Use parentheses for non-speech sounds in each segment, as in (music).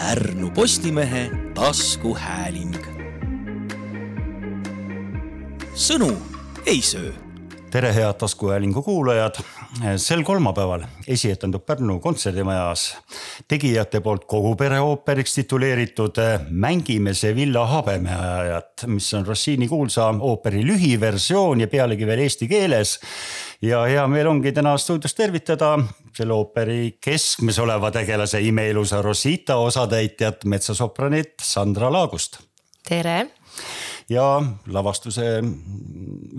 Pärnu Postimehe taskuhääling. sõnu ei söö tere, head taskuhäälingu kuulajad. sel kolmapäeval esietendub Pärnu kontserdimajas tegijate poolt kogu pere ooperiks tituleeritud Mängime Sevilla habemeajajat, mis on Rossini kuulsa ooperi lühiversioon ja pealegi veel eesti keeles. ja hea meel ongi täna stuudios tervitada selle ooperi keskmes oleva tegelase imeilusa Rosita osatäitjat, metsasopranit Sandra Laagust. tere ja lavastuse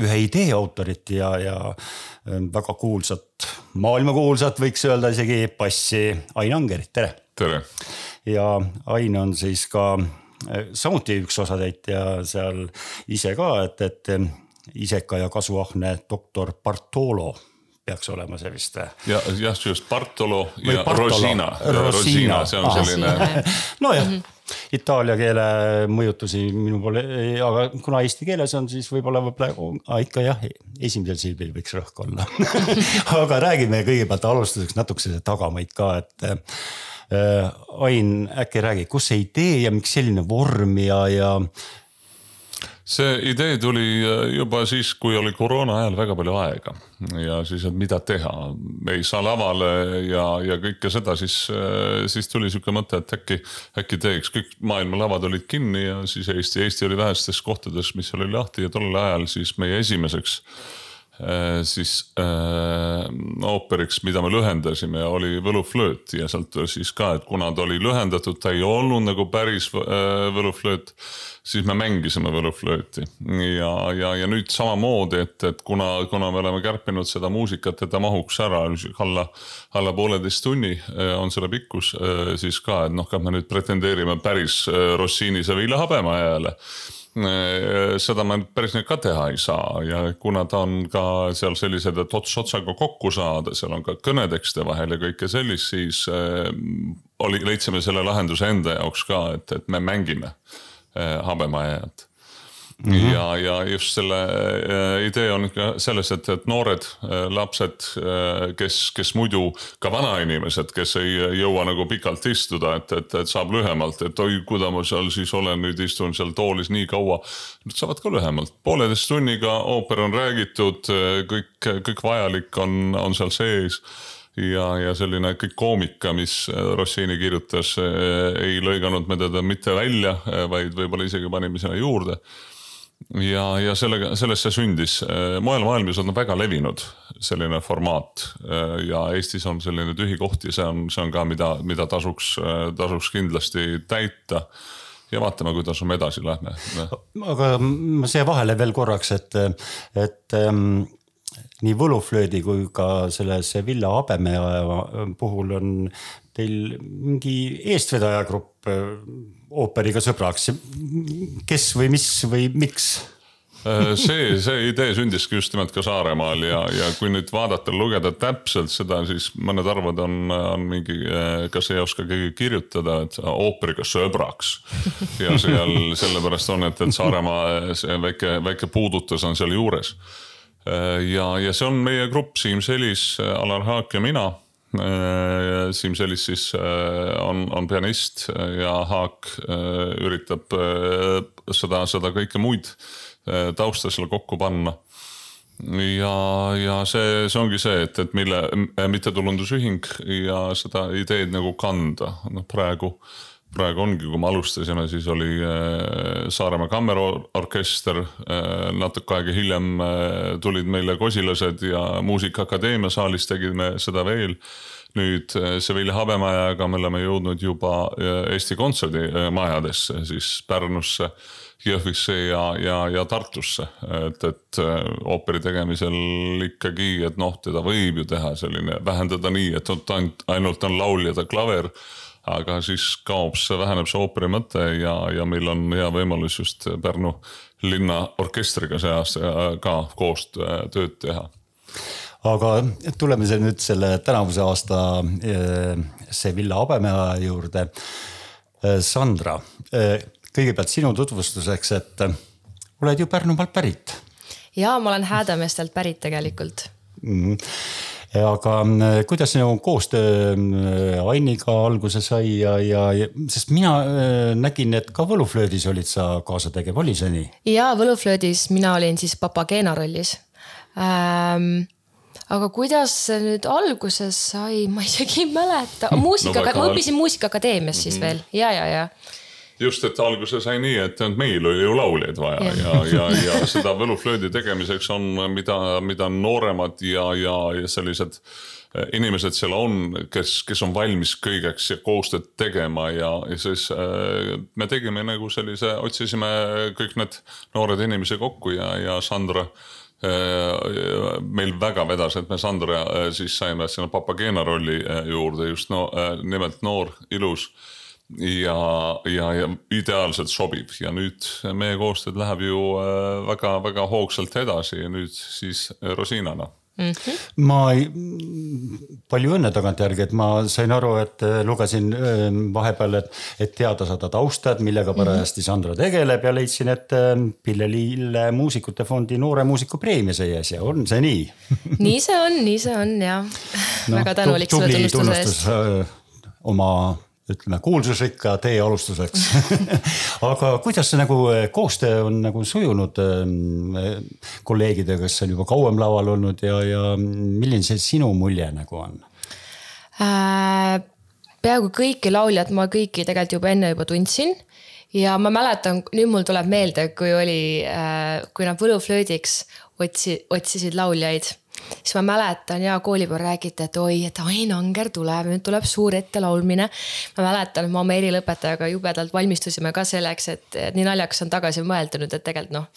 ühe idee autorit ja, ja ähm, väga kuulsat, maailmakuulsat võiks öelda isegi bassi Ain Angerit, tere. tere. ja Ain on siis ka äh, samuti üks osatäitja seal ise ka, et, et ähm, iseka ja kasuahne doktor Bartolo peaks olema see vist. Ja jah, just Bartolo ja Bartolo. Rosina, Rosina, see on ah, selline. nojah mm -hmm itaalia keele mõjutusi minu poole, aga kuna eesti keeles on, siis võib-olla võib-olla ikka jah, esimesel silbil võiks rõhk olla (laughs) aga räägime kõigepealt alustuseks natukese tagamaid ka, et äh,. Ain, äkki räägi, kust see idee ja miks selline vorm ja, ja see idee tuli äh, juba siis, kui oli koroona ajal väga palju aega. Ja siis, et mida teha, ei saa lavale ja, ja kõike seda, siis, äh, siis tuli sihuke mõte, et äkki, äkki teeks, kõik maailma lavad olid kinni ja siis Eesti, Eesti oli vähestes kohtades, mis oli lahti. Ja tollel ajal siis meie esimeseks siis äh, ooperiks, mida me lühendasime, oli võluflööt ja sealt siis ka, et kuna ta oli lühendatud, ta ei olnud nagu päris äh, võluflööt, siis me mängisime võluflööti. Ja, ja, ja nüüd samamoodi, et, et kuna, kuna me oleme kärpinud seda muusikat, et ta mahuks ära alla, alla pooleteist tunni äh, on selle pikkus, äh, siis ka, et noh, kas me nüüd pretendeerime päris äh, Rossini Sevilla habemajale. Äh, seda me päris nüüd ka teha ei saa. Ja kuna ta on ka seal sellised, et ots otsaga kokku saada, seal on ka kõnetekste vahel ja kõike sellist, siis äh, oli, leidsime selle lahenduse enda jaoks ka, et, et me mängime äh, habemajajat Mm -hmm. ja, ja just selle äh, idee on ka selles, et, et noored äh, lapsed äh,, kes, kes muidu ka vanainimesed, kes ei jõua nagu pikalt istuda, et, et, et saab lühemalt, et oi, kuida ma seal siis olen, nüüd istun seal toolis nii kaua. Nad saavad ka lühemalt, pooleteist tunniga ooper on räägitud, kõik, kõik vajalik on, on seal sees ja, ja selline kõik koomika, mis Rossini kirjutas, ei lõiganud me teda mitte välja, vaid võib-olla isegi panime sinna juurde ja, ja sellega, sellest see sündis. mujal maailmas on väga levinud selline formaat ja Eestis on selline tühi koht ja see on, see on ka, mida, mida tasuks, tasuks kindlasti täita ja vaatame, kuidas me edasi lähme. aga ma siia vahele veel korraks, et, et ähm, nii võluflöödi kui ka selle Sevilla habemeaja puhul on teil mingi eestvedaja grupp äh, ooperiga sõbraks. kes või mis või miks? Äh, see, see idee sündiski just nimelt ka Saaremaal ja, ja kui nüüd vaadata, lugeda täpselt seda, siis mõned arvavad, on, on mingi, äh, kas ei oska keegi kirjutada, et ooperiga sõbraks. ja seal sellepärast on, et, et Saaremaa see väike, väike puudutus on seal juures. ja, ja see on meie grupp Siim Selis, Alar Haak ja mina Äh, Siim Sellis siis äh, on, on pianist ja Haak äh, üritab seda, seda kõike muid tausta seal kokku panna. ja, ja see, see ongi see, et, et mille mittetulundusühing ja seda ideed nagu kanda, noh praegu praegu ongi, kui me alustasime, siis oli Saaremaa Kammerorkester, natuke aega hiljem tulid meile kosilased ja Muusikaakadeemia saalis tegime seda veel nüüd äh, Sevilla habemajaga me oleme jõudnud juba äh, Eesti kontserdimajadesse, siis Pärnusse, Jõhvisse ja, ja, ja Tartusse. et, et äh, ooperi tegemisel ikkagi, et noh, teda võib ju teha selline, vähendada nii, et ainult, ainult on laulja ja klaver aga siis kaob see, väheneb see ooperi mõte ja, ja meil on hea võimalus just Pärnu linnaorkestriga see aasta ka koos tööd teha aga tuleme see nüüd selle tänavuse aasta eh, Sevilla habemea juurde. Eh, Sandra, eh, kõigepealt sinu tutvustuseks, et oled ju Pärnumaalt pärit. ja ma olen Häädemeestelt pärit tegelikult mm. -hmm aga äh, kuidas sinu koostöö äh, Ainiga alguse sai ja, ja, sest mina äh, nägin, et ka Võluflöödis olid sa kaasategev, oli see nii? ja Võluflöödis mina olin siis Papageena rollis ähm, aga kuidas see nüüd alguse sai, (laughs) ma isegi ei mäleta, muusika no,, ma õppisin Muusikaakadeemias siis mm -hmm. veel ja, ja, ja just, et alguse sai nii, et meil oli ju lauljaid vaja ja, ja, ja, ja seda võluflöödi tegemiseks on, mida, mida nooremad ja, ja, ja sellised eh, inimesed seal on, kes, kes on valmis kõigeks ja koostööd tegema ja, ja siis äh, me tegime nagu sellise, otsisime kõik need noored inimesed kokku ja, ja Sandra äh, meil väga vedas, et me Sandra siis saime sinna Papageena rolli juurde just no nimelt noor, ilus ja, ja, ja ideaalselt sobib ja nüüd meie koostööd läheb ju väga-väga äh, hoogsalt edasi ja nüüd siis Rosinana Mm -hmm. ma ei, palju õnne tagantjärgi, et ma sain aru, et äh, lugesin äh, vahepeal, et, et teada saada tausta, et millega parajasti Sandra tegeleb ja leidsin, et Pille Lille Muusikute Fondi noore muusiku preemia sai äsja, on see nii (laughs) nii see on, nii see on jah no,. väga tänulik selle tunnustuse eest. oma ütleme kuulsusrikka tee alustuseks (laughs) aga kuidas see nagu eh, koostöö on nagu sujunud eh, kolleegidega, kes on juba kauem laval olnud ja, ja milline see sinu mulje nagu on äh,? peaaegu kõiki lauljad ma kõiki tegelikult juba enne juba tundsin ja ma mäletan, nüüd mul tuleb meelde, kui oli äh,, kui nad võluflöödiks otsi, otsisid lauljaid siis ma mäletan ja kooli peal räägiti, et oi, et Ain Anger tuleb, nüüd tuleb suur ettelaulmine. ma mäletan, et me oma erilõpetajaga jubedalt valmistusime ka selleks, et nii naljakas on tagasi mõelda nüüd, et tegelikult noh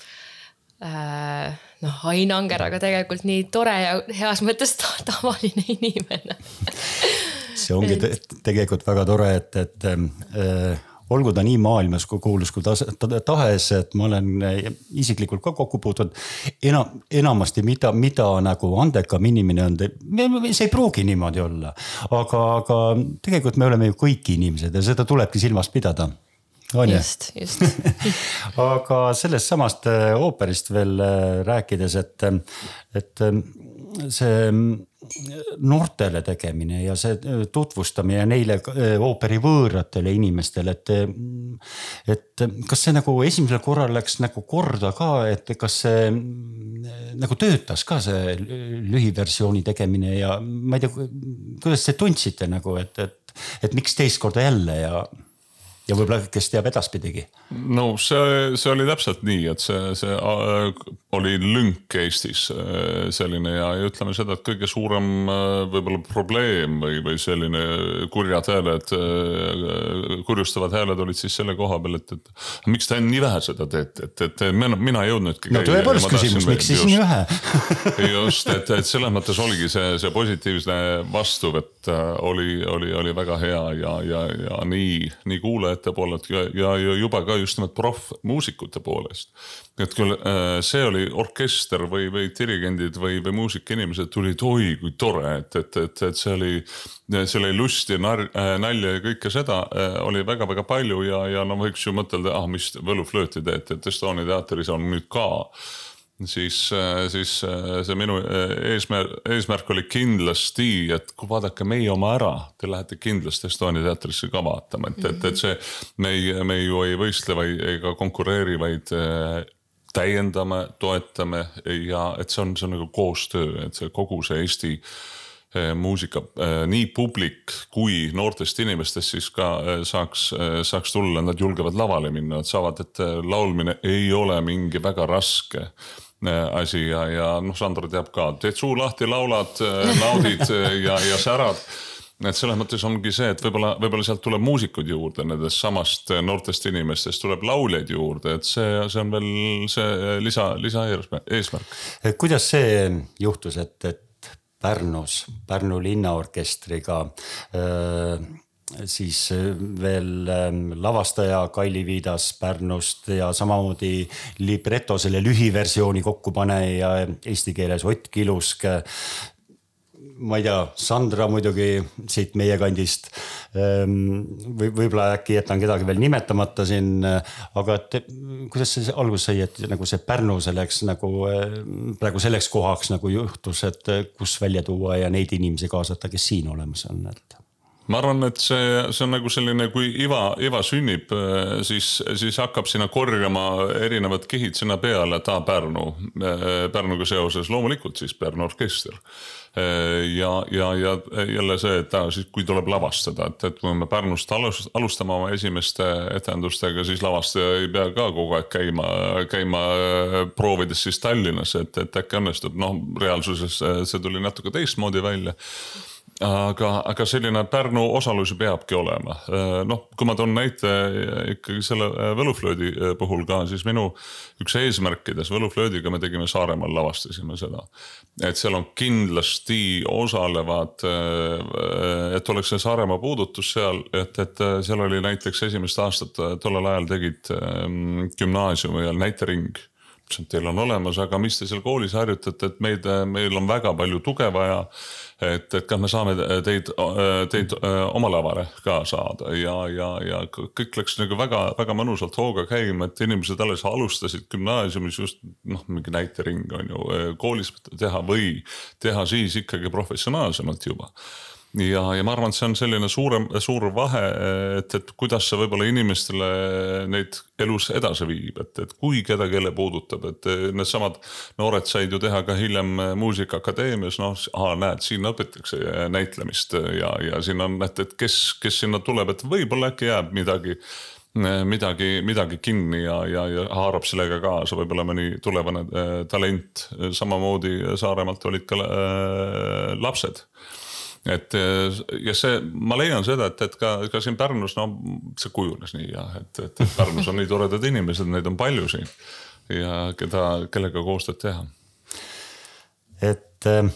äh, noh, Ain Anger, aga tegelikult nii tore ja heas mõttes ta, tavaline inimene see ongi te tegelikult väga tore, et, et äh, olgu ta nii maailmas kui kuulus kui tahes, et ma olen eh, isiklikult ka kokku puutunud. enam, enamasti, mida, mida nagu andekam inimene on, see ei pruugi niimoodi olla. aga, aga tegelikult me oleme ju kõik inimesed ja seda tulebki silmas pidada on ju? just, just (laughs) aga sellest samast eh, ooperist veel eh, rääkides, et, et see noortele tegemine ja see äh, tutvustamine neile äh, ooperi võõratele inimestele, et. Äh, et kas see nagu esimesel korral läks nagu korda ka, et kas see nagu töötas ka see lühiversiooni tegemine ja ma ei tea, kuidas te tundsite nagu, et, et, et miks teist korda jälle ja ja võib-olla, kes teab edaspidigi. no see, see oli täpselt nii, et see, see äh, oli lünk Eestis äh, selline ja, ja ütleme seda, et kõige suurem äh, võib-olla probleem või, või selline kurjad hääled, kurjustavad hääled olid siis selle koha peal, et, et miks te nii vähe seda teete, et, et mina, mina ei jõudnudki. no tõepoolest küsimus, miks siis nii vähe (laughs) just, et, et selles mõttes oligi see, see positiivne vastuvõtt oli, oli, oli väga hea ja, ja, ja nii, nii kuulaja kuulajate poolelt ja, ja, ja juba ka just nimelt proffmuusikute poolest. et küll äh, see oli orkester või, või dirigendid või, või muusikainimesed tulid, oi kui tore, et, et, et, et see oli, seal oli lust ja nar-, äh, nalja ja kõike seda äh, oli väga-väga palju ja, ja no võiks ju mõtelda, ah mis võluflööti teete, et Estonia teatris on nüüd ka siis, äh, siis äh, see minu äh, eesmärk, eesmärk oli kindlasti, et kui vaadake meie oma ära, te lähete kindlasti Estonia teatrisse ka vaatama, et, et, et see. me ei, me ju ei võistle või ega konkureeri, vaid täiendame, toetame ja et see on, see on nagu koostöö, et see kogu see Eesti muusika, nii publik kui noortest inimestest siis ka saaks, saaks tulla, nad julgevad lavale minna, nad saavad, et laulmine ei ole mingi väga raske asi ja, ja noh, Sandra teab ka, teed suu lahti, laulad, äh, naudid äh, ja, ja särad et selles mõttes ongi see, et võib-olla, võib-olla sealt tuleb muusikuid juurde nendest samast noortest inimestest tuleb lauljaid juurde, et see, see on veel see lisa, lisaeesmärk. kuidas see juhtus, et, et Pärnus, Pärnu linnaorkestriga öö, siis äh, veel ähm, lavastaja Kaili Viidas Pärnust ja samamoodi libreto selle lühiversiooni kokkupaneja eesti keeles Ott Kilusk. ma ei tea, Sandra muidugi siit meie kandist ähm, või võib-olla äkki jätan kedagi veel nimetamata siin, aga et kuidas see alguse sai, et nagu see Pärnu selleks nagu praegu selleks kohaks nagu juhtus, et kus välja tuua ja neid inimesi kaasata, kes siin olemas on, et ma arvan, et see, see on nagu selline, kui iva, iva sünnib, siis, siis hakkab sinna korjama erinevad kihid sinna peale, et aa Pärnu, Pärnuga seoses loomulikult siis Pärnu orkester. ja, ja, ja jälle see, et aa, siis kui tuleb lavastada, et, et kui me Pärnust alust, alustame oma esimeste etendustega, siis lavastaja ei pea ka kogu aeg käima, käima proovides siis Tallinnas, et, et äkki õnnestub, noh, reaalsuses see tuli natuke teistmoodi välja aga, aga selline Pärnu osalus peabki olema. noh, kui ma toon näite ikkagi selle äh, võluflöödi äh, puhul ka, siis minu üks eesmärkides võluflöödiga me tegime Saaremaal, lavastasime seda. et seal on kindlasti osalevad, äh, et oleks see Saaremaa puudutus seal, et, et seal oli näiteks esimest aastat tollel ajal tegid gümnaasiumi ajal näitering ütlesin, et teil on olemas, aga mis te seal koolis harjutate, et meid, meil on väga palju tuge vaja. et, et kas me saame teid, teid oma lavale ka saada ja, ja, ja kõik läks nagu väga-väga mõnusalt hooga käima, et inimesed alles alustasid gümnaasiumis just noh, mingi näitering on ju koolis teha või teha siis ikkagi professionaalsemalt juba ja, ja ma arvan, et see on selline suurem, suur vahe, et, et kuidas see võib-olla inimestele neid elus edasi viib, et, et kui kedagi jälle puudutab, et needsamad noored said ju teha ka hiljem Muusikaakadeemias, noh, näed, siin õpitakse näitlemist ja, ja siin on, et, et kes, kes sinna tuleb, et võib-olla äkki jääb midagi midagi, midagi kinni ja, ja, ja haarab sellega kaasa võib-olla mõni tulevane äh, talent. samamoodi Saaremaalt olid ka äh, lapsed et ja see, ma leian seda, et, et ka, ka siin Pärnus, no see kujunes nii jah, et, et, Pärnus on nii toredad inimesed, neid on palju siin ja keda, kellega koostööd teha. et äh,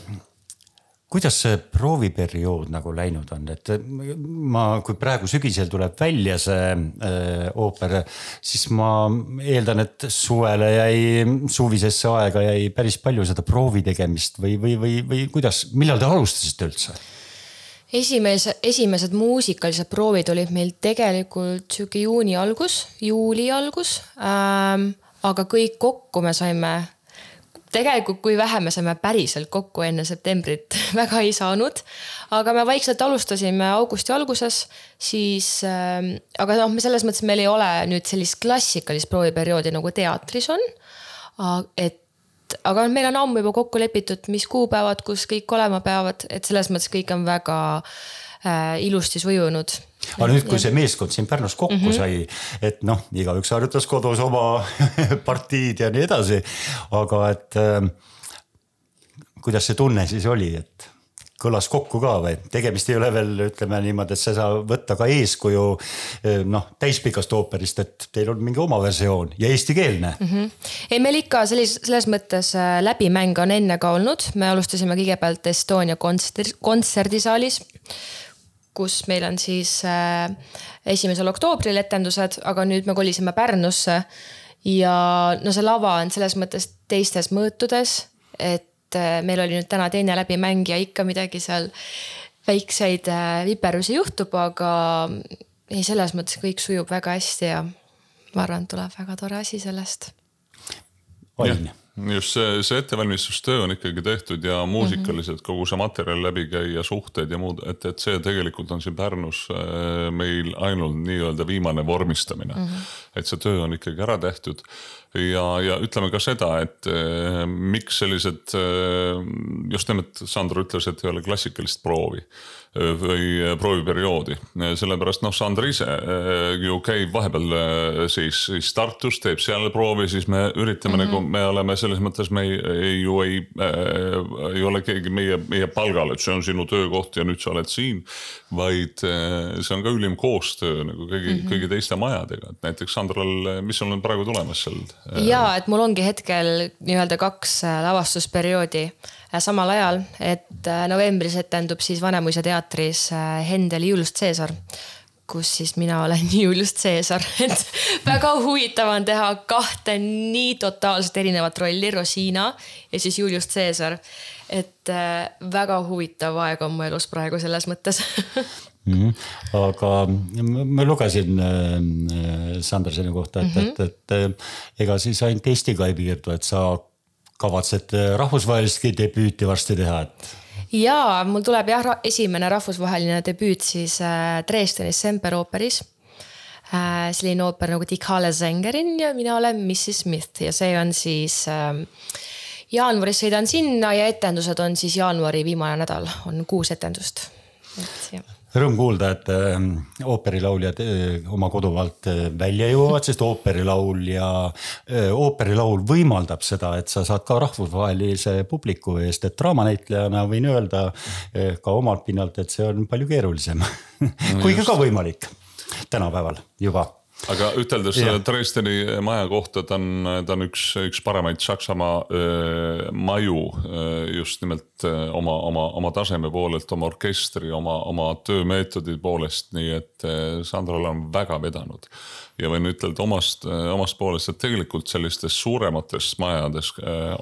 kuidas see prooviperiood nagu läinud on, et ma, kui praegu sügisel tuleb välja see äh, ooper, siis ma eeldan, et suvele jäi, suvisesse aega jäi päris palju seda proovi tegemist või, või, või, või kuidas, millal te alustasite üldse? Esimese, esimesed muusikalised proovid olid meil tegelikult sihuke juuni algus, juuli algus ähm,. aga kõik kokku me saime, tegelikult kui vähe me saime päriselt kokku enne septembrit (laughs) väga ei saanud. aga me vaikselt alustasime augusti alguses, siis ähm,, aga noh, me selles mõttes meil ei ole nüüd sellist klassikalist prooviperioodi nagu teatris on. et aga meil on ammu juba kokku lepitud, mis kuupäevad, kus kõik olema peavad, et selles mõttes kõik on väga äh, ilusti sujunud. aga nüüd, kui see meeskond siin Pärnus kokku mm -hmm. sai, et noh, igaüks harjutas kodus oma (laughs) partiid ja nii edasi, aga et äh, kuidas see tunne siis oli, et kõlas kokku ka või? tegemist ei ole veel, ütleme niimoodi, et sa ei saa võtta ka eeskuju eh, noh, täispikast ooperist, et teil on mingi oma versioon ja eestikeelne mm. -hmm. ei, meil ikka sellis-, selles mõttes äh, läbimäng on enne ka olnud, me alustasime kõigepealt Estonia kontserdi, kontserdisaalis kus meil on siis äh, esimesel oktoobril etendused, aga nüüd me kolisime Pärnusse. ja no see lava on selles mõttes teistes mõõtudes, et et äh, meil oli nüüd täna teine läbimäng ja ikka midagi seal väikseid äh, viperusi juhtub, aga ei, selles mõttes kõik sujub väga hästi ja ma arvan, et tuleb väga tore asi sellest. on just see, see ettevalmistustöö on ikkagi tehtud ja muusikaliselt kogu see materjal läbi käia, suhted ja muud, et, et see tegelikult on siin Pärnus äh, meil ainult nii-öelda viimane vormistamine mm. -hmm. et see töö on ikkagi ära tehtud ja, ja ütleme ka seda, et äh, miks sellised äh, just nimelt Sandro ütles, et ei ole klassikalist proovi või prooviperioodi. sellepärast noh, Sandra ise eh, ju käib vahepeal eh, siis, siis Tartus, teeb seal proovi, siis me üritame mm -hmm. nagu, me oleme selles mõttes, me ei, ei ju ei äh,, ei ole keegi meie, meie palgal, et see on sinu töökoht ja nüüd sa oled siin. vaid see on ka ülim koostöö nagu kõigi mm, -hmm. kõigi teiste majadega, et näiteks Sandral, mis sul on praegu tulemas seal? Ja, et mul ongi hetkel nii-öelda kaks lavastusperioodi. Äh, samal ajal, et äh, novembris etendub siis Vanemuise teatris äh, Hendeli Julius Caesar, kus siis mina olen (laughs) Julius Caesar, et väga huvitav on teha kahte nii totaalselt erinevat rolli, Rosina ja siis Julius Caesar. et äh, väga huvitav aeg on mu elus praegu selles mõttes (laughs) mm. -hmm. aga ma lugesin äh, Sandra sinu kohta, et mm, -hmm. et, et äh, ega siis ainult Eestiga ei piirdu, et sa kavatsed rahvusvahelistki debüüti varsti teha, et ja mul tuleb jah, esimene rahvusvaheline debüüt siis äh, Dresdenis Semper ooperis äh,. selline ooper nagu Die Kalle Sängerin ja mina olen Mrs Smith ja see on siis äh, jaanuaris sõidan sinna ja etendused on siis jaanuari viimane nädal, on kuus etendust. et jah rõõm kuulda, et äh, ooperilauljad äh, oma kodumaalt äh, välja jõuavad, sest ooperilaul ja ooperilaul võimaldab seda, et sa saad ka rahvusvahelise publiku eest, et draamanäitlejana võin öelda ka omalt pinnalt, et see on palju keerulisem (laughs) kuigi ka võimalik tänapäeval juba aga üteldes selle Dresdeni maja kohta, ta on, ta on üks, üks paremaid Saksamaa äh, maju äh, just nimelt äh, oma, oma, oma taseme poolelt, oma orkestri, oma, oma töömeetodi poolest, nii et Sandral on väga vedanud. ja võin ütelda omast, omast poolest, et tegelikult sellistes suuremates majades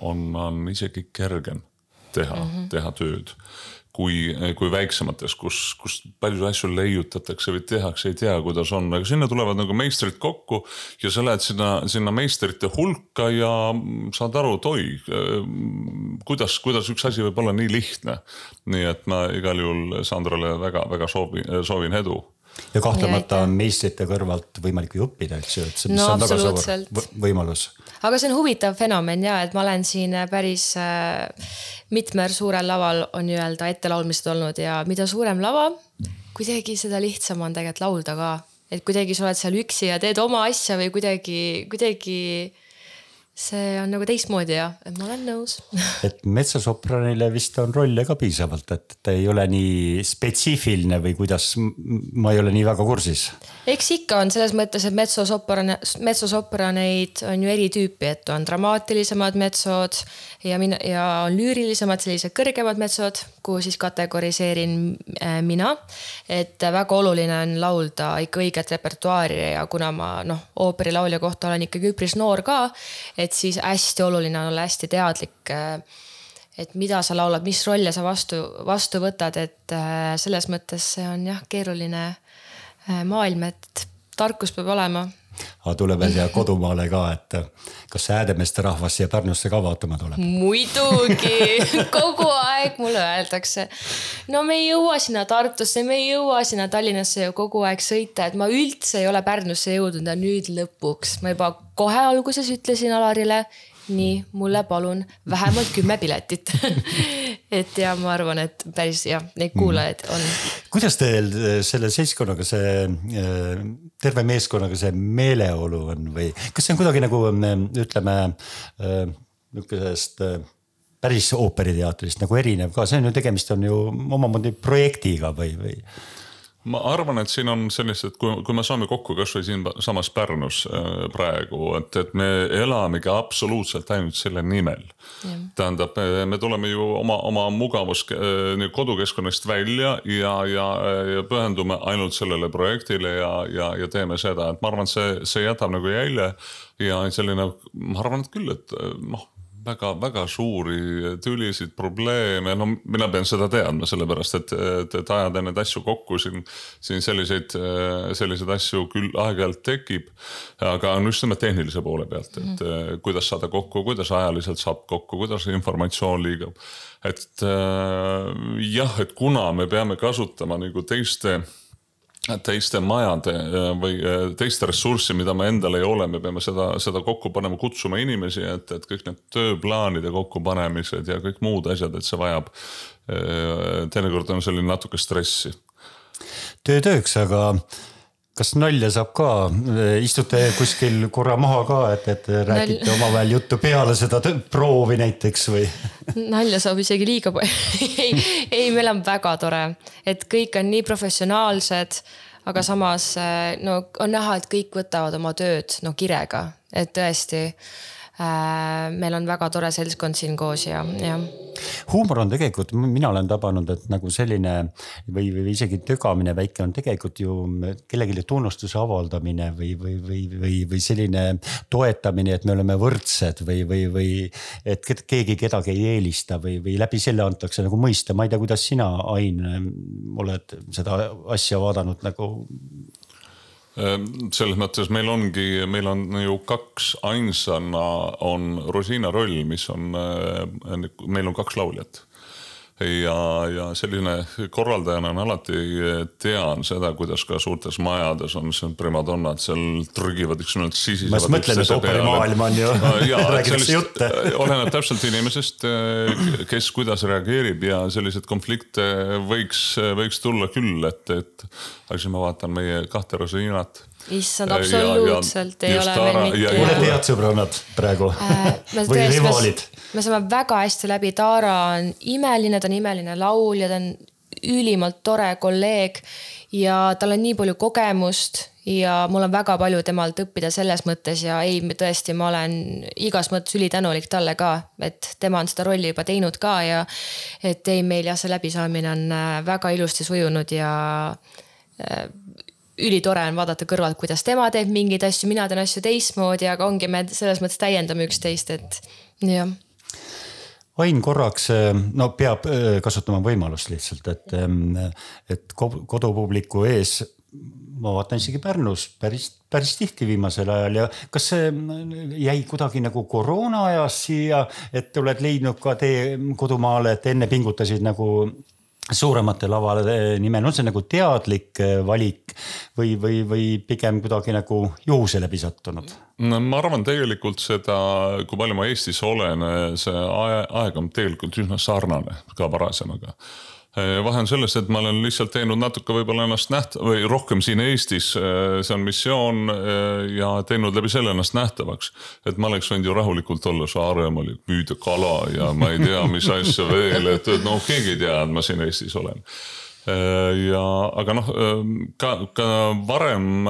on, on isegi kergem teha mm, -hmm. teha tööd kui, kui väiksemates, kus, kus palju asju leiutatakse või tehakse, ei tea, kuidas on, aga sinna tulevad nagu meistrid kokku ja sa lähed sinna, sinna meistrite hulka ja saad aru, et oi, kuidas, kuidas üks asi võib olla nii lihtne. nii et ma igal juhul Sandrale väga-väga soovin, soovin edu ja kahtlemata on meistrite kõrvalt võimalik ju õppida, eks ju, et see, mis no, on väga suur võimalus. aga see on huvitav fenomen ja, et ma olen siin päris äh, mitmel suurel laval on nii-öelda ettelaulmised olnud ja mida suurem lava, kuidagi seda lihtsam on tegelikult laulda ka. et kuidagi sa oled seal üksi ja teed oma asja või kuidagi, kuidagi see on nagu teistmoodi ja, et ma olen nõus (laughs) et metsosopranile vist on rolle ka piisavalt, et ta ei ole nii spetsiifiline või kuidas, ma ei ole nii väga kursis. eks ikka on selles mõttes, et metsosopran, metsosopraneid on ju eri tüüpi, et on dramaatilisemad metsod ja mina ja on lüürilisemad, sellised kõrgemad metsod, kuhu siis kategoriseerin äh, mina. et väga oluline on laulda ikka õiget repertuaari ja kuna ma noh, ooperilaulja kohta olen ikkagi üpris noor ka et siis hästi oluline on olla hästi teadlik äh, et mida sa laulad, mis rolle sa vastu, vastu võtad, et äh, selles mõttes see on jah, keeruline äh, maailm, et tarkus peab olema. aga tuleb veel siia kodumaale ka, et kas see Häädemeeste rahvas siia Pärnusse ka vaatama tuleb? muidugi, (laughs) kogu aeg mulle öeldakse. no me ei jõua sinna Tartusse, me ei jõua sinna Tallinnasse ju kogu aeg sõita, et ma üldse ei ole Pärnusse jõudnud ja nüüd lõpuks ma juba kohe alguses ütlesin Alarile, nii, mulle palun vähemalt kümme piletit (laughs) et ja ma arvan, et päris jah, neid mhm. kuulajaid on. kuidas teil äh, selle seltskonnaga see, äh, terve meeskonnaga see meeleolu on või kas see on kuidagi nagu äh, ütleme nihukesest päris ooperiteatrist nagu erinev ka, see on ju tegemist on ju omamoodi projektiga või, või? ma arvan, et siin on sellised, kui, kui me saame kokku kasvõi siinsamas Pärnus äh, praegu, et, et me elamegi absoluutselt ainult selle nimel. tähendab, me tuleme ju oma, oma mugavus äh, kodukeskkonnast välja ja, ja, ja pühendume ainult sellele projektile ja, ja, ja teeme seda, et ma arvan, see, see jätab nagu jälje ja selline, ma arvan, et küll, et noh väga-väga suuri tülisid, probleeme, no mina pean seda teadma, sellepärast et, et, et ajada neid asju kokku siin, siin selliseid, selliseid asju küll aeg-ajalt tekib. aga on just nimelt tehnilise poole pealt, et mm. kuidas saada kokku, kuidas ajaliselt saab kokku, kuidas informatsioon liigub. et jah, et kuna me peame kasutama nagu teiste teiste majade äh, või äh, teiste ressurssi, mida me endal ei ole, me peame seda, seda kokku panema, kutsuma inimesi, et, et kõik need tööplaanide kokkupanemised ja kõik muud asjad, et see vajab. Äh, teinekord on selline natuke stressi. töö tööks, aga kas nalja saab ka, istute kuskil korra maha ka, et, et räägite Nal... omavahel juttu peale seda proovi näiteks või? (laughs) nalja saab isegi liiga palju (laughs) ei, ei, meil on väga tore, et kõik on nii professionaalsed, aga samas no on näha, et kõik võtavad oma tööd no kirega, et tõesti meil on väga tore seltskond siin koos ja, jah huumor on tegelikult, mina olen tabanud, et nagu selline või, või isegi tögamine väike on tegelikult ju kellelegi tunnustuse avaldamine või, või, või, või, või selline toetamine, et me oleme võrdsed või, või, või et keegi kedagi ei eelista või, või läbi selle antakse nagu mõista, ma ei tea, kuidas sina, Ain, oled seda asja vaadanud nagu selles mõttes meil ongi, meil on ju kaks ainsana on Rosina roll, mis on, äh, meil on kaks lauljat ja, ja selline korraldajana on alati tean seda, kuidas ka suurtes majades on see primadonnad seal trügivad ükskord sisisevad. ma just mõtlen, et ooperimaailm on ju (laughs) räägitakse jutte. oleneb täpselt inimesest, kes kuidas reageerib ja selliseid konflikte võiks, võiks tulla küll, et, et aga siis ma vaatan meie kahte Rosinat issand, absoluutselt ja, ja ei ole veel mitte. olete head sõbrannad praegu äh, (laughs) või rivaalid? me saame väga hästi läbi, Taara on imeline, ta on imeline laulja, ta on ülimalt tore kolleeg ja tal on nii palju kogemust ja mul on väga palju temalt õppida selles mõttes ja ei, tõesti, ma olen igas mõttes ülitänulik talle ka, et tema on seda rolli juba teinud ka ja et ei, meil jah, see läbisaamine on äh, väga ilusti sujunud ja äh, ülitore on vaadata kõrvalt, kuidas tema teeb mingeid asju, mina teen asju teistmoodi, aga ongi, me selles mõttes täiendame üksteist, et jah. Ain korraks, no peab äh, kasutama võimalust lihtsalt, et, ähm, et kodupubliku ees ma vaatan isegi Pärnus päris, päris tihti viimasel ajal ja kas see jäi kuidagi nagu koroona ajast siia, et oled leidnud ka tee kodumaale, et enne pingutasid nagu suuremate lavade nimel, on see nagu teadlik äh, valik või, või, või pigem kuidagi nagu juhuse läbi sattunud? no ma arvan tegelikult seda, kui palju ma Eestis olen, see aeg on tegelikult üsna sarnane ka varasemaga Eh, vahe on selles, et ma olen lihtsalt teinud natuke võib-olla ennast näht- või rohkem siin Eestis, eh, see on missioon eh, ja teinud läbi selle ennast nähtavaks. et ma oleks võinud ju rahulikult olla Saaremaal ja püüda kala ja ma ei tea, mis asja veel, et, et noh, keegi ei tea, et ma siin Eestis olen. ja, aga noh, ka, ka varem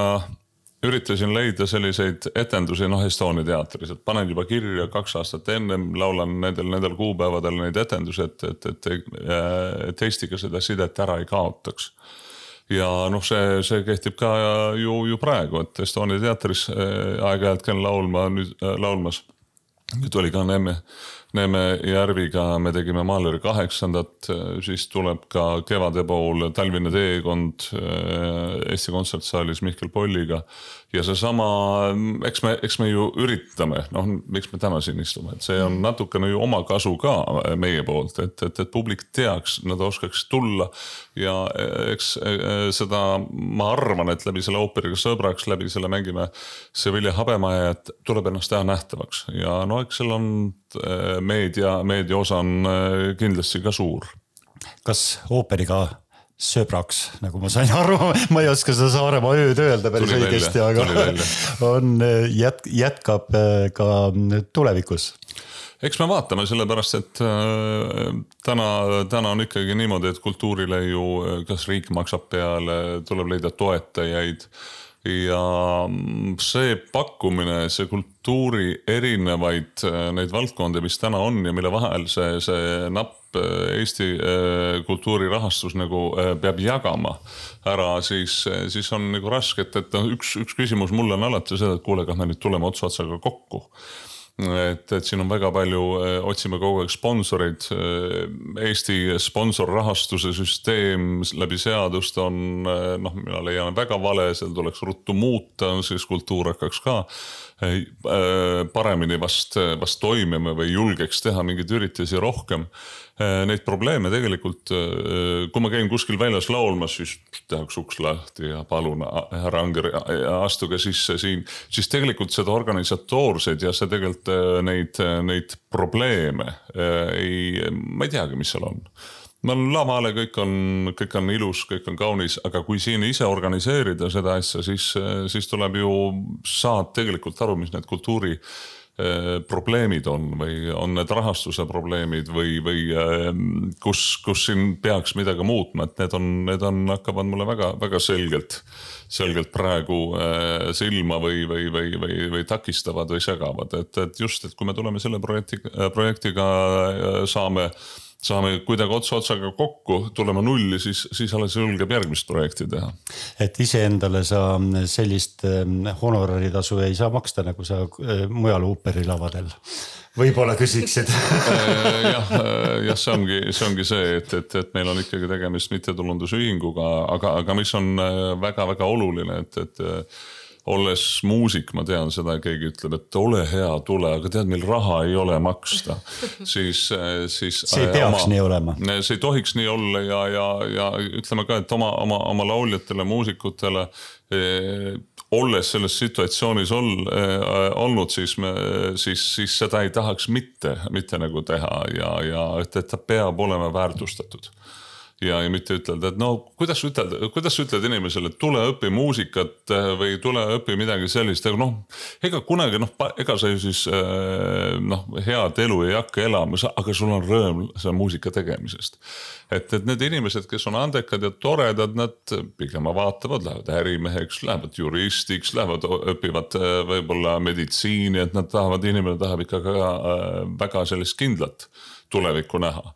üritasin leida selliseid etendusi, noh Estonia teatris, et panen juba kirja kaks aastat ennem, laulan nendel, nendel kuupäevadel neid etendusi, et, et, et, et Eestiga seda sidet ära ei kaotaks. ja noh, see, see kehtib ka ju, ju praegu, et Estonia teatris äh, aeg-ajalt käin laulma nüüd äh, laulmas. nüüd oli ka Neeme Neeme Järviga me tegime Mahleri kaheksandat, siis tuleb ka kevade pool talvine teekond äh, Eesti Kontsertsaalis Mihkel Polliga. Ja seesama, eks me, eks me ju üritame, noh, miks me täna siin istume, et see on natukene ju oma kasu ka meie poolt, et, et, et publik teaks, nad oskaks tulla. ja eks äh, seda ma arvan, et läbi selle ooperiga sõbraks, läbi selle mängime Sevilla Habemaja, et tuleb ennast teha nähtavaks ja no eks seal on äh, meedia, meedia osa on äh, kindlasti ka suur. kas ooperiga sõbraks, nagu ma sain (laughs) aru, ma ei oska seda Saaremaa ööd öelda päris tuli õigesti, aga on, äh, jät-, jätkab äh, ka tulevikus. Eks me vaatame, sellepärast et täna, täna on ikkagi niimoodi, et kultuurile ju, kas riik maksab peale, tuleb leida toetajaid. Ja see pakkumine, see kultuuri erinevaid neid valdkondi, mis täna on ja mille vahel see, see napp Eesti äh, kultuurirahastus nagu peab jagama ära, siis, siis on nagu raske, et, et noh, üks, üks küsimus mulle on alati see, et kuule, kas me nüüd tuleme ots otsaga kokku et, et siin on väga palju, otsime kogu aeg sponsoreid. Eesti sponsorrahastuse süsteem läbi seadust on noh, mina leian väga vale, seal tuleks ruttu muuta, siis kultuur hakkaks ka paremini vast, vast toimima või julgeks teha mingeid üritusi rohkem Äh, neid probleeme tegelikult, äh, kui ma käin kuskil väljas laulmas, siis tehakse uks lahti ja palun, härra Anger, astuge sisse siin. siis tegelikult seda organisatoorseid ja see tegelikult äh, neid, neid probleeme ei, ma ei teagi, mis seal on ma olen lavale, kõik on, kõik on ilus, kõik on kaunis, aga kui siin ise organiseerida seda asja, siis, siis tuleb ju, saad tegelikult aru, mis need kultuuri eh, probleemid on või on need rahastuse probleemid või, või eh, kus, kus siin peaks midagi muutma, et need on, need on, hakkavad mulle väga-väga selgelt, selgelt praegu eh, silma või, või, või, või, või takistavad või segavad, et, et just, et kui me tuleme selle projekti, projektiga saame saame kuidagi ots otsaga kokku, tulema nulli, siis, siis alles julgeb järgmist projekti teha. et iseendale sa sellist ähm, honoraritasu ei saa maksta, nagu sa äh, mujal ooperilavadel võib-olla küsiksid (laughs) äh, jah, äh, jah, see ongi, see ongi see, et, et, et meil on ikkagi tegemist mittetulundusühinguga, aga, aga mis on väga-väga oluline, et, et olles muusik, ma tean seda, keegi ütleb, et ole hea, tule, aga tead, meil raha ei ole maksta. (laughs) siis, siis. see ei peaks oma, nii olema. see ei tohiks nii olla ja, ja, ja ütleme ka, et oma, oma, oma lauljatele, muusikutele eh, olles selles situatsioonis ol, äh, olnud, siis me, siis, siis seda ei tahaks mitte, mitte nagu teha ja, ja et, et ta peab olema väärtustatud ja, ja mitte ütelda, et no kuidas ütelda, kuidas ütled inimesele, tule õpi muusikat äh, või tule õpi midagi sellist, aga noh. ega kunagi noh, ega sa ju siis äh, noh, head elu ei hakka elama, aga sul on rõõm selle muusika tegemisest. Et, et need inimesed, kes on andekad ja toredad, nad pigem vaatavad, lähevad ärimeheks, lähevad juristiks, lähevad, õpivad äh, võib-olla meditsiini, et nad tahavad, inimene tahab ikka ka väga sellist kindlat tulevikku näha.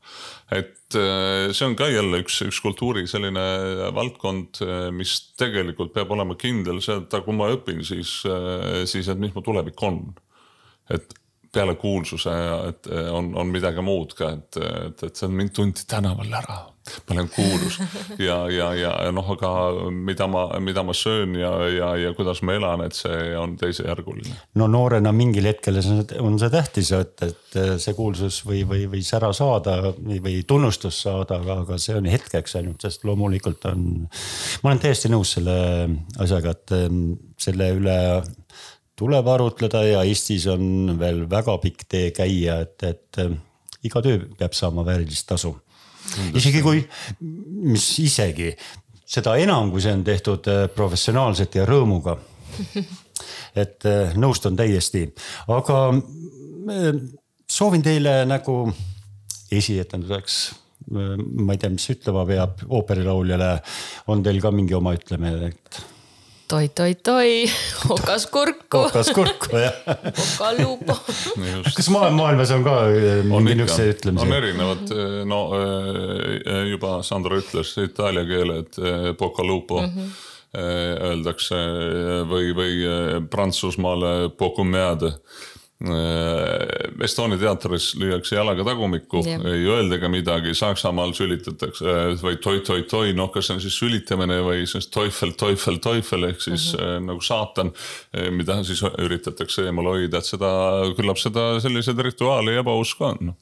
et äh, see on ka jälle üks, üks kultuuri selline valdkond, äh, mis tegelikult peab olema kindel, et kui ma õpin, siis, äh, siis et mis mu tulevik on. et peale kuulsuse, et on, on midagi muud ka, et, et, et see on mind tunti tänaval ära ma olen kuulus ja, ja, ja noh, aga mida ma, mida ma söön ja, ja, ja kuidas ma elan, et see on teisejärguline. no noorena mingil hetkel on see tähtis, et, et see kuulsus või, või, või sära saada või tunnustust saada, aga, aga see on hetkeks ainult, sest loomulikult on. ma olen täiesti nõus selle asjaga, et selle üle tuleb arutleda ja Eestis on veel väga pikk tee käia, et, et iga töö peab saama väärilist tasu. isegi kui, mis isegi, seda enam, kui see on tehtud äh, professionaalselt ja rõõmuga. (laughs) et äh, nõustun täiesti, aga äh, soovin teile nagu esietenduseks ma ei tea, mis ütlema peab ooperilauljale, on teil ka mingi oma ütlemine, et toi-toi-toi, okas kurku. okas kurku jah. okaluupo. kas maailmas on ka äh, mingi niisuguse ütlemise? on erinevad, äh, no äh, juba Sandro ütles itaalia keele, et pocalupo mm. -hmm öeldakse või, või Prantsusmaale Estonia teatris lüüakse jalaga tagumikku yeah., ei öelda ka midagi, Saksamaal sülitatakse äh, või toi-toi-toi, noh, kas see on siis sülitamine või siis teufel, teufel, teufel ehk siis mm -hmm. nagu saatan. mida siis üritatakse eemal hoida, et seda, küllap seda selliseid rituaale ja ebausku on.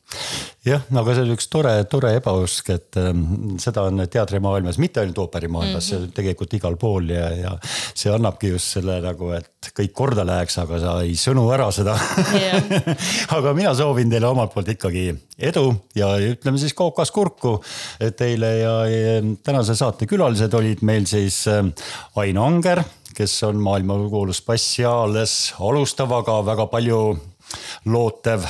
Jah, aga see on üks tore, tore ebausk, et ähm, seda on teatrimaailmas, mitte ainult ooperimaailmas mm, -hmm. tegelikult igal pool ja, ja see annabki just selle nagu, et kõik korda läheks, aga sa ei sõnu ära seda yeah. (laughs) aga mina soovin teile omalt poolt ikkagi edu ja ütleme siis kookas kurku teile ja, ja tänase saate külalised olid meil siis äh, Aino Anger, kes on maailmakuulus bass ja alles alustav, aga väga palju lootev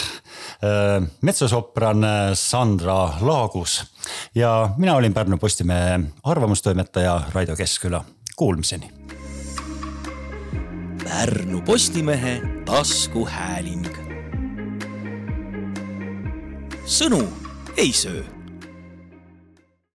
äh, metsosopran äh, Sandra Laagus. Ja mina olin Pärnu Postimehe arvamustoimetaja Raido Keskküla, kuulmiseni. Pärnu Postimehe taskuhääling. sõnu ei söö